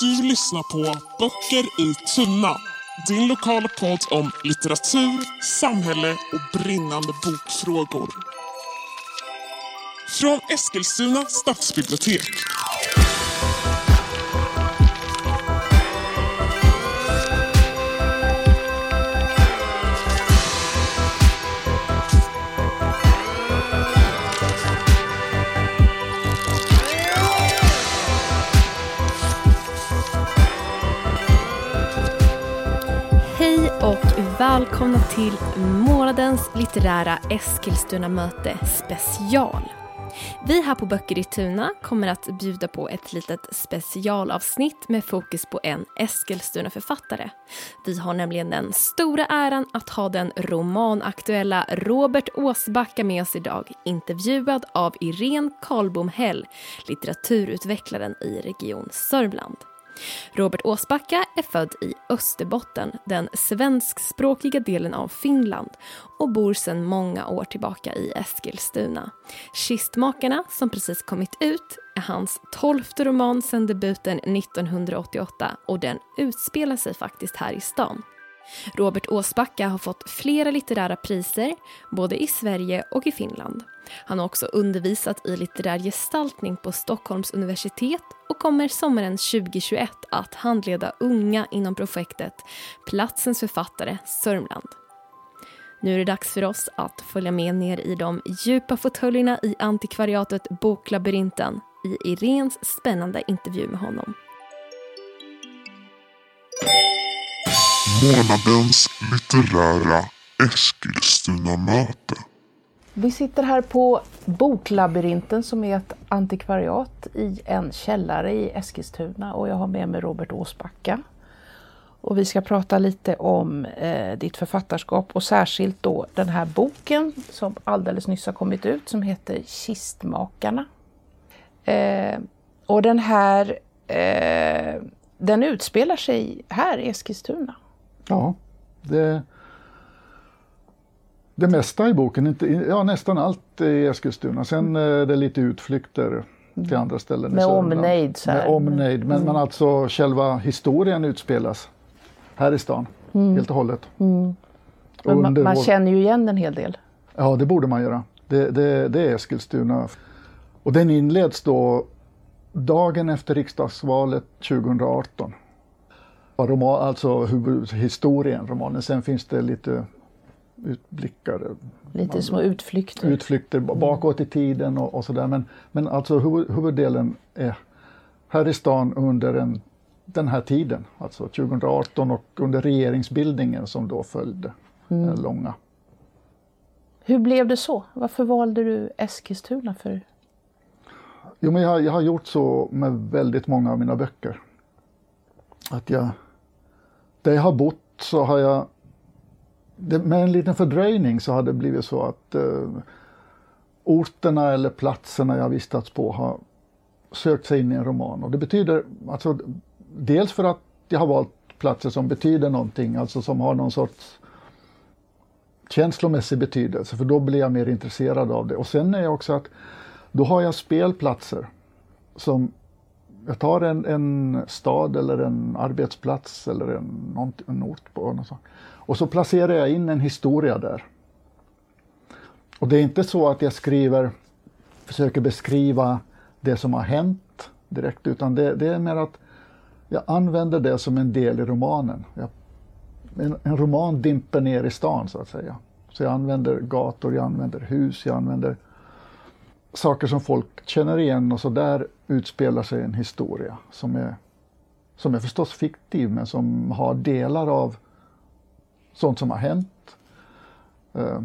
Du lyssnar på Böcker i tunna. Din lokala podd om litteratur, samhälle och brinnande bokfrågor. Från Eskilstuna stadsbibliotek. Välkomna till månadens litterära Eskilstuna-möte special. Vi här på Böcker i Tuna kommer att bjuda på ett litet specialavsnitt med fokus på en Eskilstuna-författare. Vi har nämligen den stora äran att ha den romanaktuella Robert Åsbacka med oss idag, intervjuad av Irene Karlbom Hell, litteraturutvecklaren i Region Sörmland. Robert Åsbacka är född i Österbotten, den svenskspråkiga delen av Finland och bor sedan många år tillbaka i Eskilstuna. Kistmakarna, som precis kommit ut, är hans tolfte roman sedan debuten 1988 och den utspelar sig faktiskt här i stan. Robert Åsbacka har fått flera litterära priser, både i Sverige och i Finland. Han har också undervisat i litterär gestaltning på Stockholms universitet och kommer sommaren 2021 att handleda unga inom projektet Platsens författare Sörmland. Nu är det dags för oss att följa med ner i de djupa fåtöljerna i antikvariatet Boklabyrinten i Irens spännande intervju med honom. Månadens litterära Eskilstuna-möte. Vi sitter här på Boklabyrinten som är ett antikvariat i en källare i Eskilstuna och jag har med mig Robert Åsbacka. Och vi ska prata lite om eh, ditt författarskap och särskilt då den här boken som alldeles nyss har kommit ut som heter Kistmakarna. Eh, och den här eh, den utspelar sig här i Eskilstuna. Ja, det, det mesta i boken, inte, ja nästan allt i Eskilstuna. Sen är det lite utflykter till andra ställen Med i Sörmland. omnejd så här. Med omnejd, men, men alltså själva historien utspelas här i stan helt och hållet. Och Men man, man vår- känner ju igen en hel del. Ja, det borde man göra. Det, det, det är Eskilstuna. Och den inleds då dagen efter riksdagsvalet 2018. Roman, alltså huvudhistorien, romanen. Sen finns det lite utblickar, Lite små utflykter. utflykter ba- bakåt i tiden och, och sådär. Men, men alltså huvud, huvuddelen är här i stan under en, den här tiden, alltså 2018 och under regeringsbildningen som då följde. Den långa. Hur blev det så? Varför valde du Eskilstuna för? Jo, men jag, jag har gjort så med väldigt många av mina böcker. Att jag, där jag har bott så har jag, med en liten fördröjning så har det blivit så att eh, orterna eller platserna jag vistats på har sökt sig in i en roman. Och det betyder, alltså, dels för att jag har valt platser som betyder någonting, alltså som har någon sorts känslomässig betydelse, för då blir jag mer intresserad av det. Och sen är jag också att då har jag spelplatser som jag tar en, en stad eller en arbetsplats eller en, någon, en ort på något sånt. och så placerar jag in en historia där. Och det är inte så att jag skriver, försöker beskriva det som har hänt direkt, utan det, det är mer att jag använder det som en del i romanen. Jag, en, en roman dimper ner i stan så att säga. Så jag använder gator, jag använder hus, jag använder saker som folk känner igen och så där utspelar sig en historia som är, som är förstås fiktiv men som har delar av sånt som har hänt. Eh,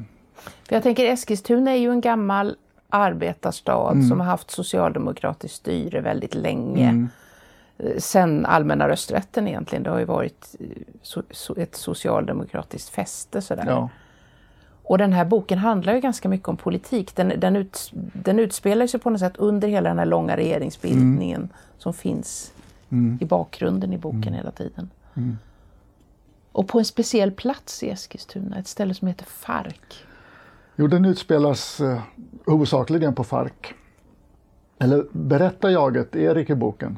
jag tänker Eskilstuna är ju en gammal arbetarstad som har haft socialdemokratiskt styre väldigt länge. Eh, Sen allmänna rösträtten egentligen. Det har ju varit eh, ett socialdemokratiskt fäste sådär. ja. Och den här boken handlar ju ganska mycket om politik. Den, den, ut, den utspelar sig på något sätt under hela den här långa regeringsbildningen som finns i bakgrunden i boken hela tiden. Och på en speciell plats i Eskilstuna, ett ställe som heter Fark. Jo, den utspelas eh, huvudsakligen på Fark. Eller berättarjaget, Erik i boken,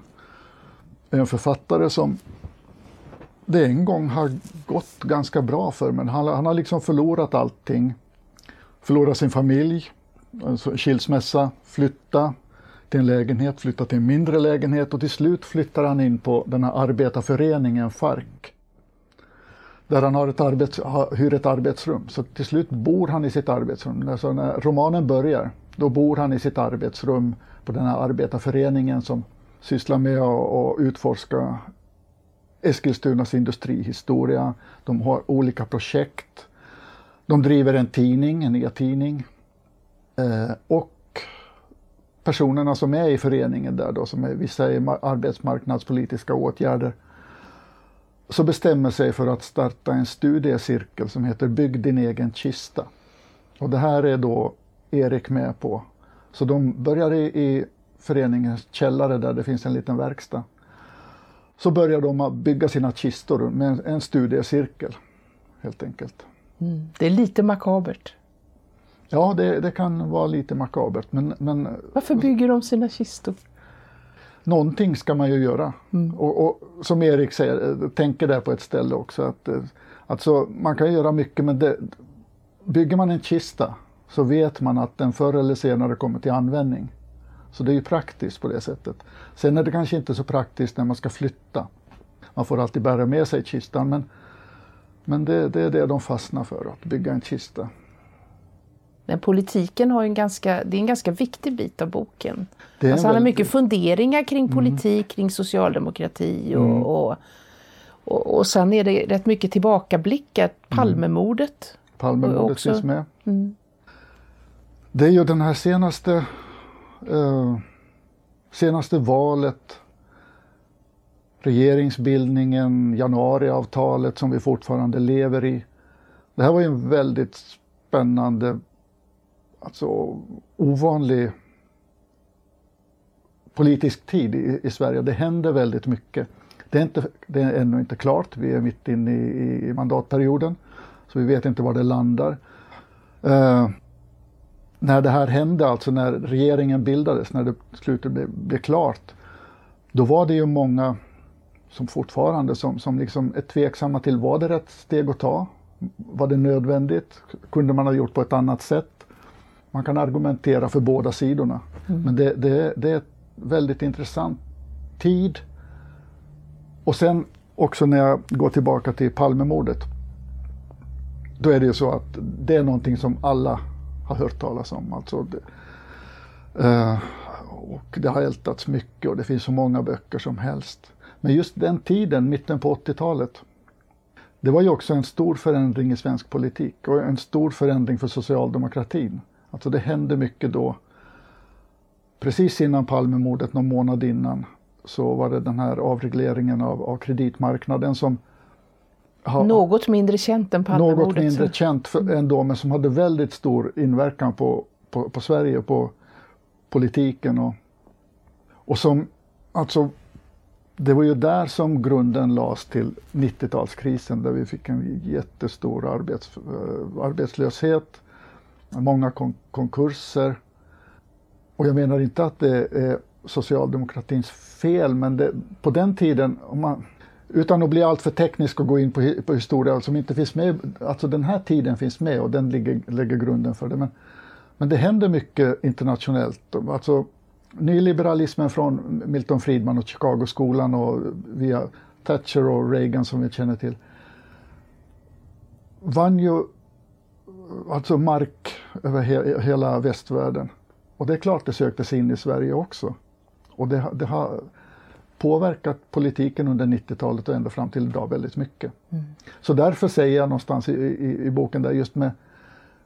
en författare som det en gång har gått ganska bra för, men han, han har liksom förlorat allting. Förlorat sin familj, alltså skilsmässa, flytta till en lägenhet, flytta till en mindre lägenhet och till slut flyttar han in på den här arbetarföreningen FARC. Där han har ett arbets, hyr ett arbetsrum. Så till slut bor han i sitt arbetsrum. Alltså när romanen börjar, då bor han i sitt arbetsrum på den här arbetarföreningen som sysslar med att utforska Eskilstunas industrihistoria. De har olika projekt. De driver en tidning, en e-tidning. Eh, och personerna som är i föreningen där då, som är vissa i arbetsmarknadspolitiska åtgärder, så bestämmer sig för att starta en studiecirkel som heter Bygg din egen kista. Och det här är då Erik med på. Så de börjar i, i föreningens källare där det finns en liten verkstad. Så börjar de att bygga sina kistor med en, en studiecirkel, helt enkelt. Mm. Det är lite makabert. Ja, det, det, kan vara lite makabert. Men, men, Varför bygger de sina kistor? Någonting ska man ju göra. Mm. Och, och, som Erik säger, tänker där på ett ställe också. att alltså, Man kan göra mycket men det, bygger man en kista så vet man att den förr eller senare kommer till användning. Så det är ju praktiskt på det sättet. Sen är det kanske inte så praktiskt när man ska flytta. Man får alltid bära med sig kistan men, men det, det är det de fastnar för, att bygga en kista. Men politiken har en ganska, det är en ganska viktig bit av boken. Alltså han har mycket funderingar kring mm. politik, mm. kring socialdemokrati och, mm. och, och, och sen är det rätt mycket tillbakablickar. Palmemordet. Mm. Palmemordet finns med. Mm. Det är ju den här senaste, eh, senaste valet, regeringsbildningen, januariavtalet som vi fortfarande lever i. Det här var ju en väldigt spännande alltså, ovanlig politisk tid i, i, Sverige. Det händer väldigt mycket. Det är, inte, det är ännu inte klart, vi är mitt inne i, i mandatperioden, så vi vet inte var det landar. Eh, när det här hände, alltså när regeringen bildades, när det slutet blev, blev klart, då var det ju många som fortfarande som, som liksom är tveksamma till, var det rätt steg att ta? Var det nödvändigt? Kunde man ha gjort på ett annat sätt? man kan argumentera för båda sidorna. Mm. Men det, det, det är ett väldigt intressant tid. Och sen också när jag går tillbaka till Palmemordet. Då är det ju så att det är någonting som alla har hört talas om. Alltså det, eh, och det har ältats mycket och det finns så många böcker som helst. Men just den tiden, mitten på 80-talet, det var ju också en stor förändring i svensk politik och en stor förändring för socialdemokratin. Alltså det hände mycket då. Precis innan Palmemordet, någon månad innan, så var det den här avregleringen av, av kreditmarknaden som ha, något mindre känt än Palmemordet. Något mindre känt för, mm. ändå, men som hade väldigt stor inverkan på, på, på Sverige, på politiken och, och som, alltså det var ju där som grunden lades till 90-talskrisen där vi fick en jättestor arbets, arbetslöshet många kon konkurser. Och jag menar inte att det är socialdemokratins fel, men det, på den tiden, om man, utan att bli alltför teknisk och gå in på, på historia som inte finns med, alltså den här tiden finns med och den ligger, lägger grunden för det. Men, men det händer mycket internationellt. Alltså, nyliberalismen från Milton Friedman och Chicagoskolan och via Thatcher och Reagan som vi känner till vann ju alltså mark över he hela västvärlden. Och det är klart det sökte sig in i Sverige också. Och det, det har påverkat politiken under 90-talet och ända fram till idag väldigt mycket. Mm. Så därför säger jag någonstans i, i, i boken där just med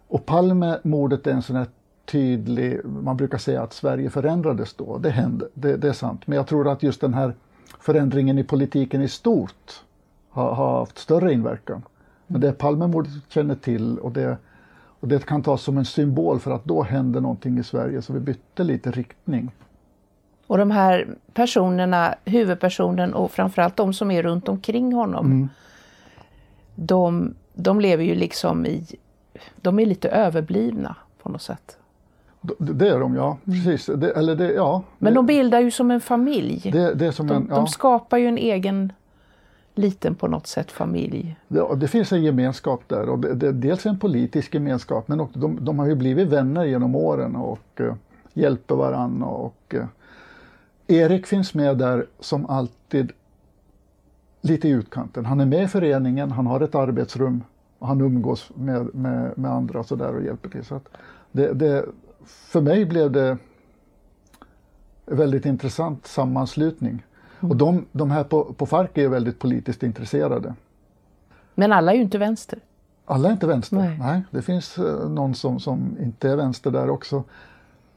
och Palmemordet är en sån här tydlig, man brukar säga att Sverige förändrades då, det hände, det, det är sant. Men jag tror att just den här förändringen i politiken i stort har, har haft större inverkan. Men det Palmemordet känner till och det och det kan tas som en symbol för att då hände någonting i Sverige så vi bytte lite riktning. Och de här personerna, huvudpersonen och framförallt de som är runt omkring honom. Mm. De, de lever ju liksom i, de är lite överblivna på något sätt. Det är de ja, precis. Det, eller det, ja. Men de bildar ju som en familj. det, det som De, en, ja, de skapar ju en egen liten på något sätt familj. det, det finns en gemenskap där. Och dels en politisk gemenskap men också, de, de har ju blivit vänner genom åren och eh, hjälper varandra. Och, eh, Erik finns med där som alltid lite i utkanten. Han är med i föreningen, han har ett arbetsrum och han umgås med, med, med andra och, så där och hjälper till. Så det, det, för mig blev det en väldigt intressant sammanslutning. Och de, de här på, på Farc är väldigt politiskt intresserade. Men alla är ju inte vänster. Alla är inte vänster. Nej. Nej. det finns eh, någon som, som inte är vänster där också.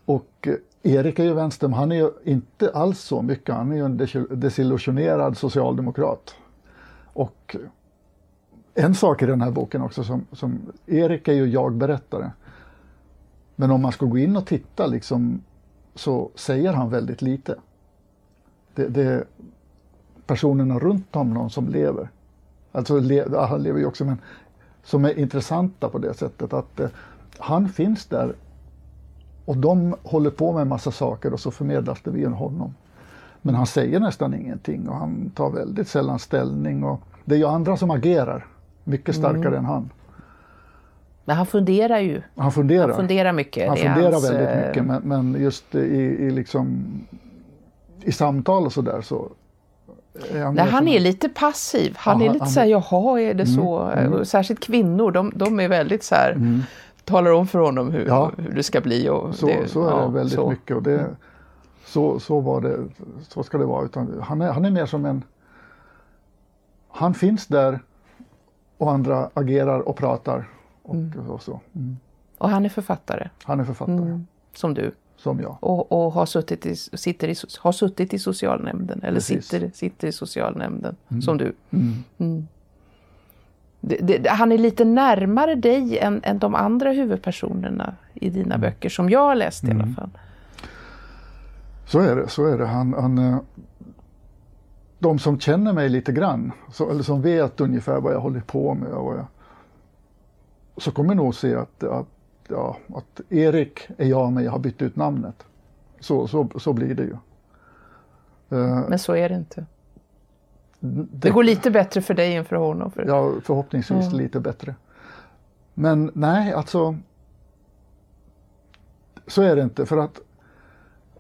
Och eh, Erik är ju vänster, men han är ju inte alls så mycket. Han är ju en desillusionerad socialdemokrat. Och en sak i den här boken också, som, som Erik är ju jag-berättare. Men om man ska gå in och titta liksom, så säger han väldigt lite. Det, det är personerna runt honom som lever. Alltså, le, han lever ju också, men som är intressanta på det sättet att eh, han finns där och de håller på med en massa saker och så förmedlas det via honom. Men han säger nästan ingenting och han tar väldigt sällan ställning. Och det är ju andra som agerar mycket starkare än han. Men han funderar ju. Han funderar. Han funderar mycket. Han funderar hans, väldigt eh, mycket men, men just i, i, liksom, i samtal och sådär så han Nej, han är lite passiv. Han Ja, är lite han- så här, jaha, är det så? Och Särskilt kvinnor, de, de är väldigt så här, talar om för honom hur, Ja. hur det ska bli. Och Så, det, så är ja, det väldigt så. mycket och det, så, så var det, så ska det vara. Utan han, är, han är mer som en, han finns där och andra agerar och pratar. Och, och så. Mm. Och han är författare, Han är författare, som du. som jag. Och, och har, suttit i, sitter i, har suttit i socialnämnden, eller Precis. sitter, sitter i socialnämnden, som du. Mm. Det, det, han är lite närmare dig än, än de andra huvudpersonerna i dina böcker, som jag har läst i alla fall. Så är det. Så är det. Han, han, eh, de som känner mig lite grann, så, eller som vet ungefär vad jag håller på med, och jag, så kommer nog se att, att, ja, att Erik är jag, men jag har bytt ut namnet. Så, så, så blir det ju. Eh, Men så är det inte. Det, Det går lite bättre för dig än för honom. För, Ja, förhoppningsvis lite bättre. Men nej, alltså. Så är det inte för att.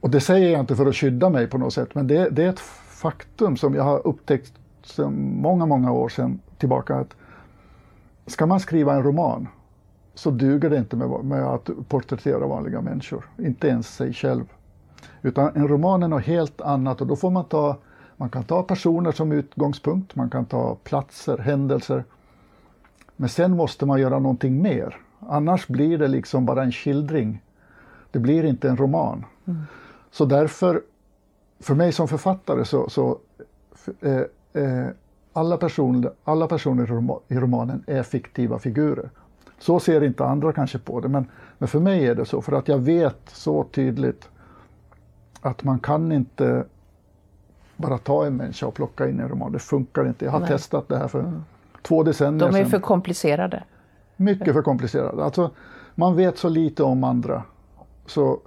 Och det säger jag inte för att skydda mig på något sätt, men det, det är ett faktum som jag har upptäckt sedan många, många år sedan tillbaka. att Ska man skriva en roman så duger det inte med, med att porträttera vanliga människor, inte ens sig själv. Utan en roman är något helt annat och då får man ta, man kan ta personer som utgångspunkt, man kan ta platser, händelser. Men sen måste man göra någonting mer. Annars blir det liksom bara en skildring. Det blir inte en roman. Så därför, för mig som författare så, så eh, eh, alla, personer, alla personer i romanen är fiktiva figurer. Så ser inte andra kanske på det, men, men för mig är det så. För att jag vet så tydligt att man kan inte bara ta en människa och plocka in en roman. Det funkar inte. Jag har Nej. testat det här för två decennier de är sedan. för komplicerade. Mycket för komplicerade. Alltså, man vet så lite om andra. Så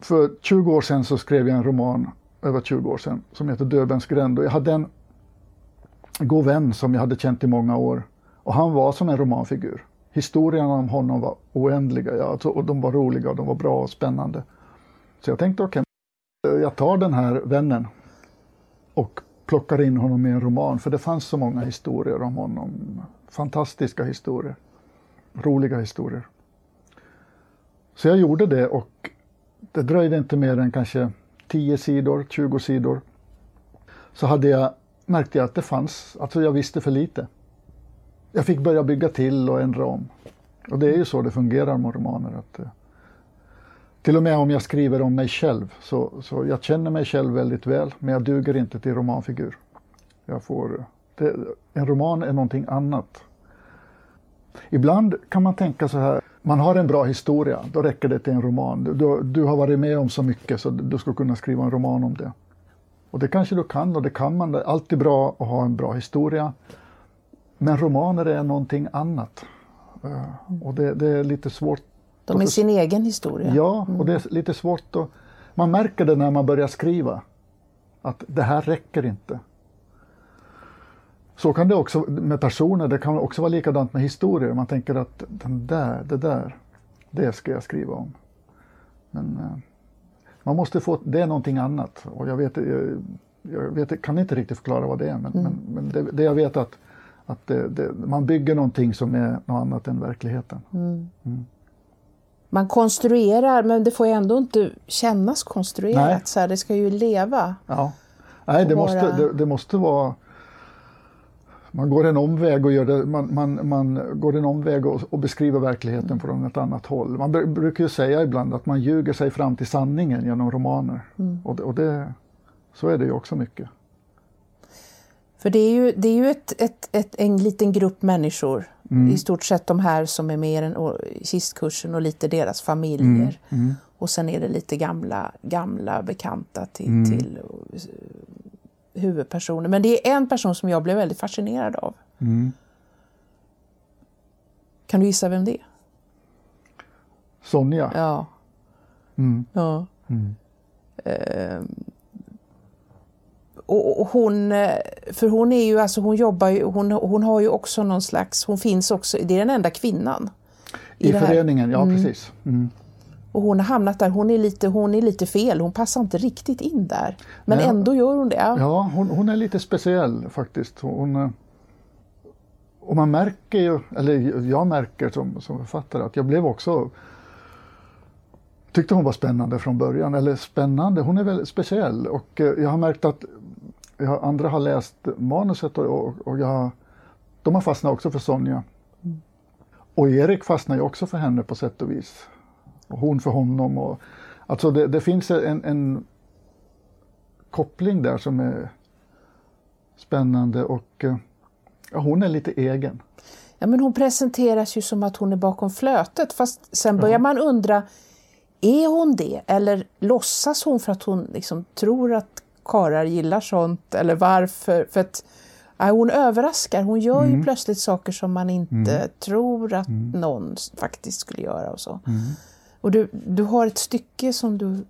för 20 år sedan så skrev jag en roman, över 20 år sedan, som heter Döbelns gränd. Och jag hade en god vän som jag hade känt i många år. Och han var som en romanfigur. Historierna om honom var oändliga. Ja, alltså, och de var roliga och de var bra och spännande. Så jag tänkte okej, jag tar den här vännen och plockar in honom i en roman. För det fanns så många historier om honom. Fantastiska historier. Roliga historier. Så jag gjorde det och det dröjde inte mer än kanske 10 sidor, 20 sidor. Så hade jag, märkte jag att det fanns, alltså jag visste för lite. Jag fick börja bygga till och ändra om. Och det är ju så det fungerar med romaner. Att, eh, till och med om jag skriver om mig själv, så, så jag känner mig själv väldigt väl, men jag duger inte till romanfigur. Jag får, det, en roman är någonting annat. Ibland kan man tänka så här, man har en bra historia, då räcker det till en roman. Du, du, du har varit med om så mycket så du ska kunna skriva en roman om det. Och det kanske du kan och det kan man. Det är alltid bra att ha en bra historia. Men romaner är någonting annat. Eh, och det, det är lite svårt de är sin egen historia. Ja, och det är lite svårt att... Man märker det när man börjar skriva. Att det här räcker inte. Så kan det också med personer, det kan också vara likadant med historier. Man tänker att den där, det där, det ska jag skriva om. Men eh, man måste få, det är någonting annat. Och jag vet, jag, jag vet, kan inte riktigt förklara vad det är, men, Mm. men, men det, det jag vet att, att det, det, man bygger någonting som är något annat än verkligheten. Man konstruerar, men det får ju ändå inte kännas konstruerat. Nej. Så här, det ska ju leva. Ja. Nej, det Och måste, vara- det, det måste vara... Man går en omväg och, gör det, man, man, man går en omväg och, och beskriver verkligheten från ett annat håll. Man br- brukar ju säga ibland att man ljuger sig fram till sanningen genom romaner. Och, det, och det, så är det ju också mycket. För det är ju, det är ju ett, ett, ett, en liten grupp människor, i stort sett de här som är med i den kistkursen och lite deras familjer. Och sen är det lite gamla, gamla bekanta till, till eh, huvudpersoner. Men det är en person som jag blev väldigt fascinerad av. Kan du gissa vem det är? Sonja, Ja. Mm. ja. Ehm, och, och hon, eh, för hon är ju, alltså hon jobbar ju, hon, hon har ju också någon slags, hon finns också, det är den enda kvinnan. i här. föreningen, ja precis. Mm. Och hon har hamnat där, hon är lite, hon är lite fel, hon passar inte riktigt in där. Men Nej. ändå gör hon det. Ja. Ja, hon, hon är lite speciell faktiskt. Hon, eh, och man märker ju, eller jag märker som, som författare att jag blev också tyckte hon var spännande från början. Eller spännande, hon är väldigt speciell. Och eh, jag har märkt att jag, andra har läst manuset och, och, och jag, de har fastnat också för Sonja. Och Erik fastnar ju också för henne på sätt och vis. Och hon för honom. Och, alltså det, det finns en, en koppling där som är spännande och eh, ja, hon är lite egen. Ja, men hon presenteras ju som att hon är bakom flötet fast sen börjar man undra, är hon det? Eller låtsas hon för att hon liksom tror att karar gillar sånt? Eller varför? För att ja, hon överraskar, hon gör ju plötsligt saker som man inte tror att någon s- faktiskt skulle göra. Och så. Och du, du har ett stycke som du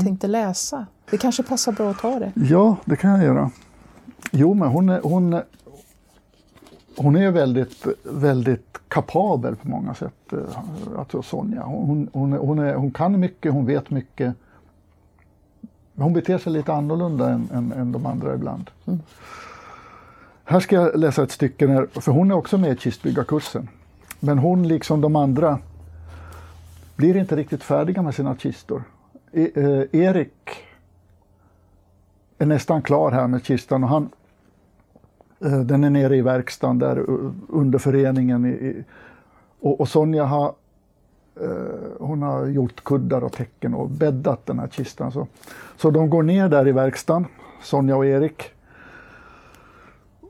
tänkte läsa. Det kanske passar bra att ta det. Ja, det kan jag göra. Jo, men hon är, hon, hon är väldigt, väldigt kapabel på många sätt, eh, alltså Sonja. Hon, hon, hon, är, hon kan mycket, hon vet mycket. Hon beter sig lite annorlunda än, än, än de andra ibland. Här ska jag läsa ett stycke, när, för hon är också med i kistbyggarkursen. Men hon, liksom de andra, blir inte riktigt färdiga med sina kistor. E, eh, Erik är nästan klar här med kistan och han, eh, den är nere i verkstaden där under föreningen. I, i, och, och Sonja har, Eh, hon har gjort kuddar och täcken och bäddat den här kistan. Så, så de går ner där i verkstaden, Sonja och Erik.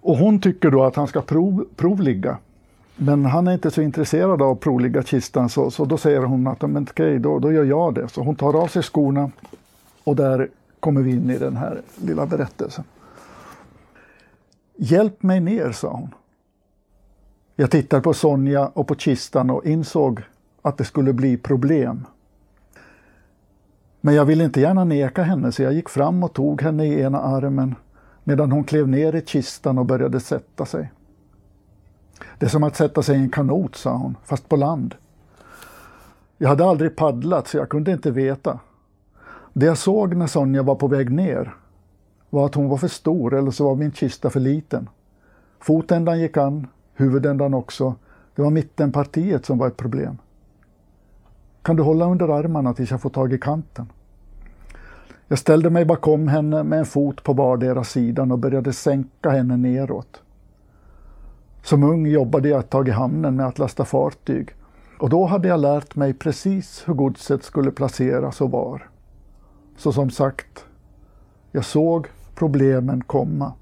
Och hon tycker då att han ska prov, provligga. Men han är inte så intresserad av att provligga kistan så, så då säger hon att men okej, då, då gör jag det. Så hon tar av sig skorna och där kommer vi in i den här lilla berättelsen. Hjälp mig ner, sa hon. Jag tittade på Sonja och på kistan och insåg att det skulle bli problem. Men jag ville inte gärna neka henne så jag gick fram och tog henne i ena armen medan hon klev ner i kistan och började sätta sig. Det är som att sätta sig i en kanot, sa hon, fast på land. Jag hade aldrig paddlat så jag kunde inte veta. Det jag såg när Sonja var på väg ner var att hon var för stor eller så var min kista för liten. Fotändan gick an, huvudändan också. Det var mittenpartiet som var ett problem. Kan du hålla under armarna tills jag får tag i kanten? Jag ställde mig bakom henne med en fot på vardera sidan och började sänka henne neråt. Som ung jobbade jag ett tag i hamnen med att lasta fartyg och då hade jag lärt mig precis hur godset skulle placeras och var. Så som sagt, jag såg problemen komma.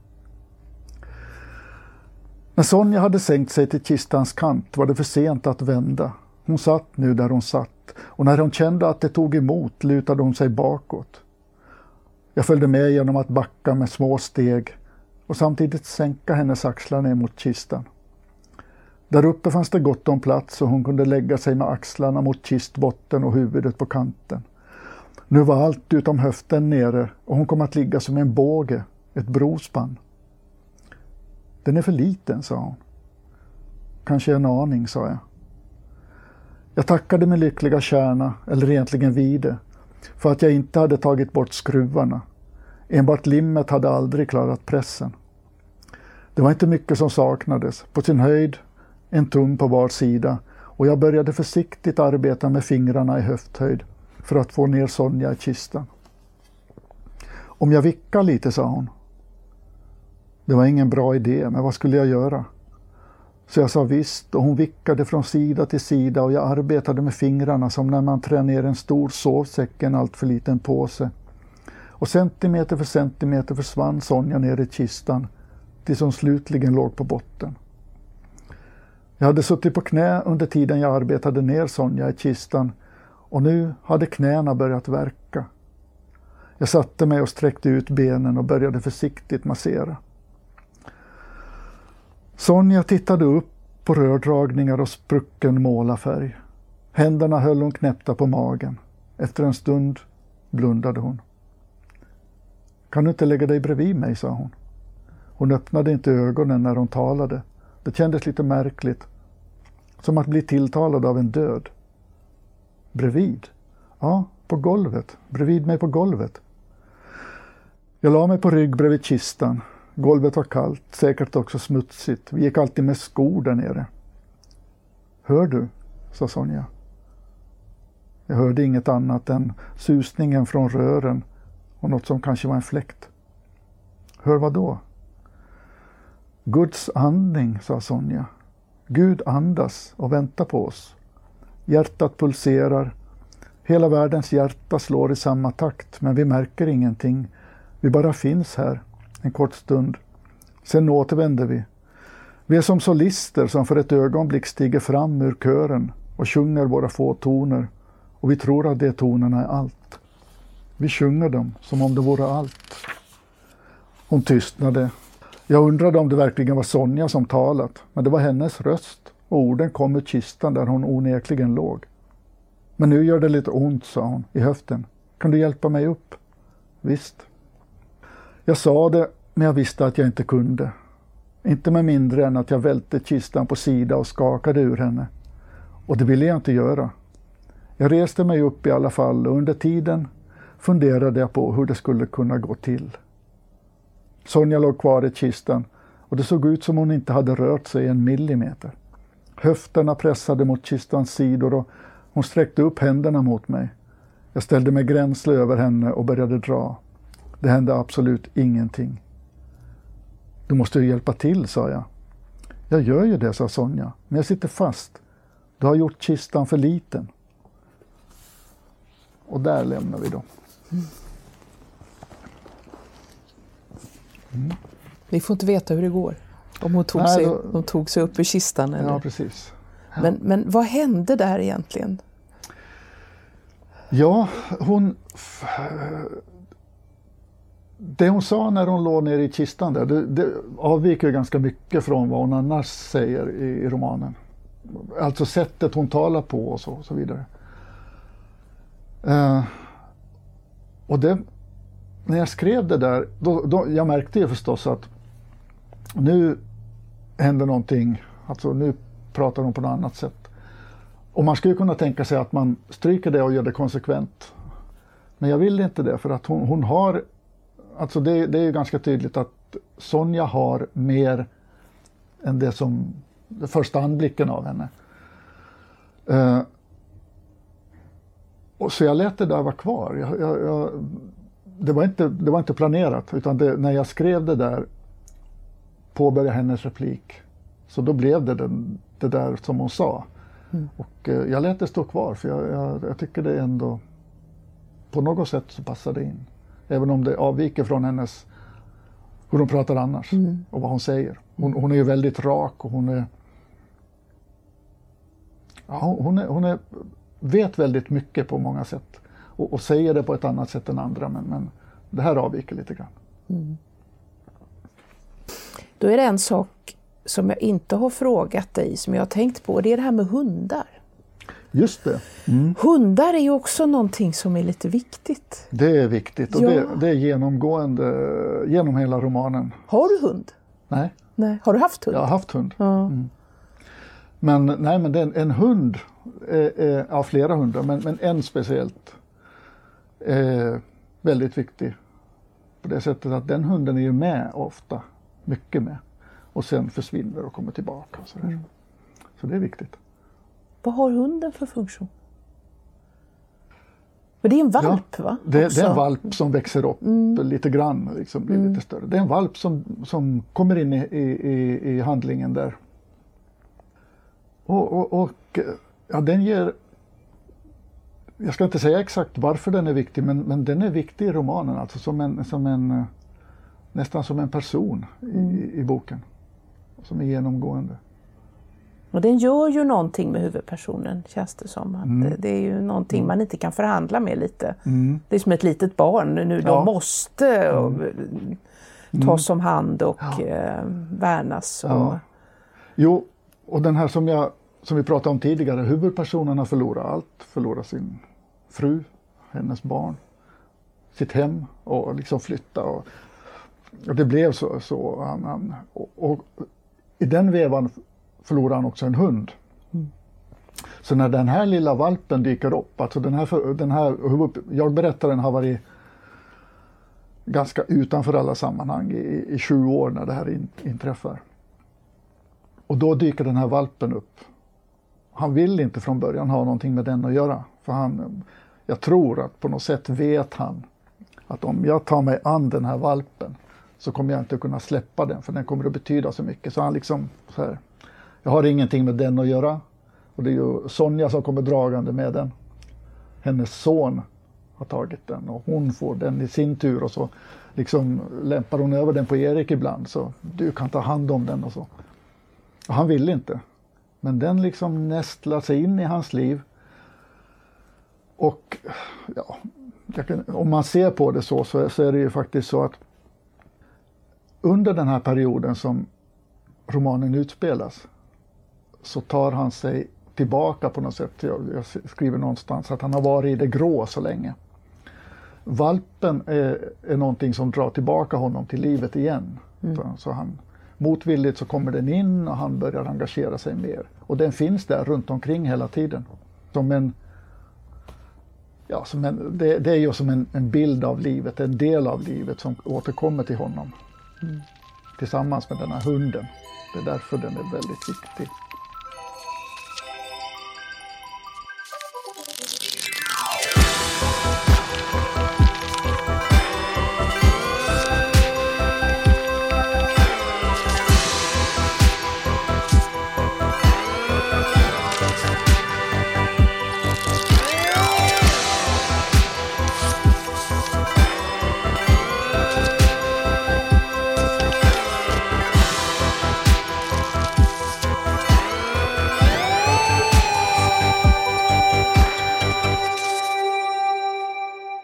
När Sonja hade sänkt sig till kistans kant var det för sent att vända. Hon satt nu där hon satt och när hon kände att det tog emot lutade hon sig bakåt. Jag följde med genom att backa med små steg och samtidigt sänka hennes axlar ner mot kistan. Där uppe fanns det gott om plats och hon kunde lägga sig med axlarna mot kistbotten och huvudet på kanten. Nu var allt utom höften nere och hon kom att ligga som en båge, ett brospann. Den är för liten, sa hon. Kanske en aning, sa jag. Jag tackade min lyckliga kärna, eller egentligen vide, för att jag inte hade tagit bort skruvarna. Enbart limmet hade aldrig klarat pressen. Det var inte mycket som saknades, på sin höjd en tum på var sida och jag började försiktigt arbeta med fingrarna i höfthöjd för att få ner Sonja i kistan. Om jag vickar lite, sa hon. Det var ingen bra idé, men vad skulle jag göra? Så jag sa visst och hon vickade från sida till sida och jag arbetade med fingrarna som när man trär ner en stor sovsäck i en alltför liten påse. Och centimeter för centimeter försvann Sonja ner i kistan tills hon slutligen låg på botten. Jag hade suttit på knä under tiden jag arbetade ner Sonja i kistan och nu hade knäna börjat verka. Jag satte mig och sträckte ut benen och började försiktigt massera. Sonja tittade upp på rördragningar och sprucken målarfärg. Händerna höll hon knäppta på magen. Efter en stund blundade hon. Kan du inte lägga dig bredvid mig, sa hon. Hon öppnade inte ögonen när hon talade. Det kändes lite märkligt. Som att bli tilltalad av en död. Bredvid? Ja, på golvet. Bredvid mig på golvet. Jag la mig på rygg bredvid kistan. Golvet var kallt, säkert också smutsigt. Vi gick alltid med skor där nere. Hör du? sa Sonja. Jag hörde inget annat än susningen från rören och något som kanske var en fläkt. Hör vad då? Guds andning, sa Sonja. Gud andas och väntar på oss. Hjärtat pulserar. Hela världens hjärta slår i samma takt, men vi märker ingenting. Vi bara finns här en kort stund. Sen återvänder vi. Vi är som solister som för ett ögonblick stiger fram ur kören och sjunger våra få toner och vi tror att de tonerna är allt. Vi sjunger dem som om det vore allt. Hon tystnade. Jag undrade om det verkligen var Sonja som talat, men det var hennes röst och orden kom ur kistan där hon onekligen låg. Men nu gör det lite ont, sa hon, i höften. Kan du hjälpa mig upp? Visst. Jag sa det, men jag visste att jag inte kunde. Inte med mindre än att jag välte kistan på sida och skakade ur henne. Och det ville jag inte göra. Jag reste mig upp i alla fall och under tiden funderade jag på hur det skulle kunna gå till. Sonja låg kvar i kistan och det såg ut som hon inte hade rört sig en millimeter. Höfterna pressade mot kistans sidor och hon sträckte upp händerna mot mig. Jag ställde mig gränsle över henne och började dra. Det hände absolut ingenting. Du måste hjälpa till, sa jag. Jag gör ju det, sa Sonja, men jag sitter fast. Du har gjort kistan för liten. Och där lämnar vi då. Mm. Vi får inte veta hur det går. Om hon tog, Nej, sig, då... hon tog sig upp ur kistan. Eller? Ja, precis. Ja. Men, men vad hände där egentligen? Ja, hon det hon sa när hon låg nere i kistan där, det, det avviker ganska mycket från vad hon annars säger i, i, romanen. Alltså sättet hon talar på och så, och så vidare. Eh, och det, när jag skrev det där, då, då, jag märkte ju förstås att nu händer någonting, alltså nu pratar hon på något annat sätt. Och man skulle kunna tänka sig att man stryker det och gör det konsekvent. Men jag vill inte det för att hon, hon har alltså det, det är ju ganska tydligt att Sonja har mer än det som den första anblicken av henne. Uh, och så jag lät det där vara kvar. Jag, jag, jag, det, var inte, det var inte planerat utan det, när jag skrev det där påbörjade hennes replik. Så då blev det den, det där som hon sa. Mm. Och uh, jag lät det stå kvar för jag, jag, jag tycker det ändå på något sätt så passar det in. Även om det avviker från hennes hur hon pratar annars mm. och vad hon säger. Hon, hon, är ju väldigt rak och hon är, ja, hon, är, hon är, vet väldigt mycket på många sätt och, och, säger det på ett annat sätt än andra men, men det här avviker lite grann. Mm. Då är det en sak som jag inte har frågat dig, som jag har tänkt på, det är det här med hundar. Just det. Mm. Hundar är ju också någonting som är lite viktigt. Det är viktigt och Ja. det, det är genomgående genom hela romanen. Har du hund? Nej, Nej. Har du haft hund? jag har haft hund. Ja. Men, nej, men en, en hund, är, ja flera hundar, men, men en speciellt är väldigt viktig. På det sättet att den hunden är ju med ofta, mycket med. Och sen försvinner och kommer tillbaka. Och sådär. Så det är viktigt. Vad har hunden för funktion? Men det är en valp va? Det, det är. Mm. en valp som växer upp lite grann, liksom blir lite större. Det är en valp som, som kommer in i, i, i, handlingen där. Och, och, och ja, den ger... Jag ska inte säga exakt varför den är viktig, men, men den är viktig i romanen, alltså som en, som en, nästan som en person i, i boken. Som är genomgående. Och den gör ju någonting med huvudpersonen känns det som. Att Mm. det- är ju någonting man inte kan förhandla med lite. Det är som ett litet barn nu. De Ja. Mm. måste och, tas om hand och eh, värnas. Och, Ja. Jo, och den här som, jag, som vi pratade om tidigare, huvudpersonen har förlorat allt. Förlorat sin fru, hennes barn, sitt hem och liksom flytta. Och, och det blev så. så han, han, och, och i den vevan förlorar han också en hund. Så när den här lilla valpen dyker upp, alltså den här, den här jag berättaren har varit ganska utanför alla sammanhang i, i 20 år när det här in, inträffar. Och då dyker den här valpen upp. Han vill inte från början ha någonting med den att göra. För han, jag tror att på något sätt vet han att om jag tar mig an den här valpen så kommer jag inte kunna släppa den för den kommer att betyda så mycket. Så han liksom så här, jag har ingenting med den att göra. Och det är ju Sonja som kommer dragande med den. Hennes son har tagit den och hon får den i sin tur och så liksom lämpar hon över den på Erik ibland så du kan ta hand om den och så. Och han vill inte. Men den liksom nästlar sig in i hans liv. Och ja, jag kan, om man ser på det så, så, så är det ju faktiskt så att under den här perioden som romanen utspelas så tar han sig tillbaka på något sätt. Jag, jag skriver någonstans att han har varit i det grå så länge. Valpen är, är någonting som drar tillbaka honom till livet igen. Så, så han, motvilligt så kommer den in och han börjar engagera sig mer. Och den finns där runt omkring hela tiden. Som en, ja, som en, det, det är ju som en, en bild av livet, en del av livet som återkommer till honom. Tillsammans med den här hunden. Det är därför den är väldigt viktig.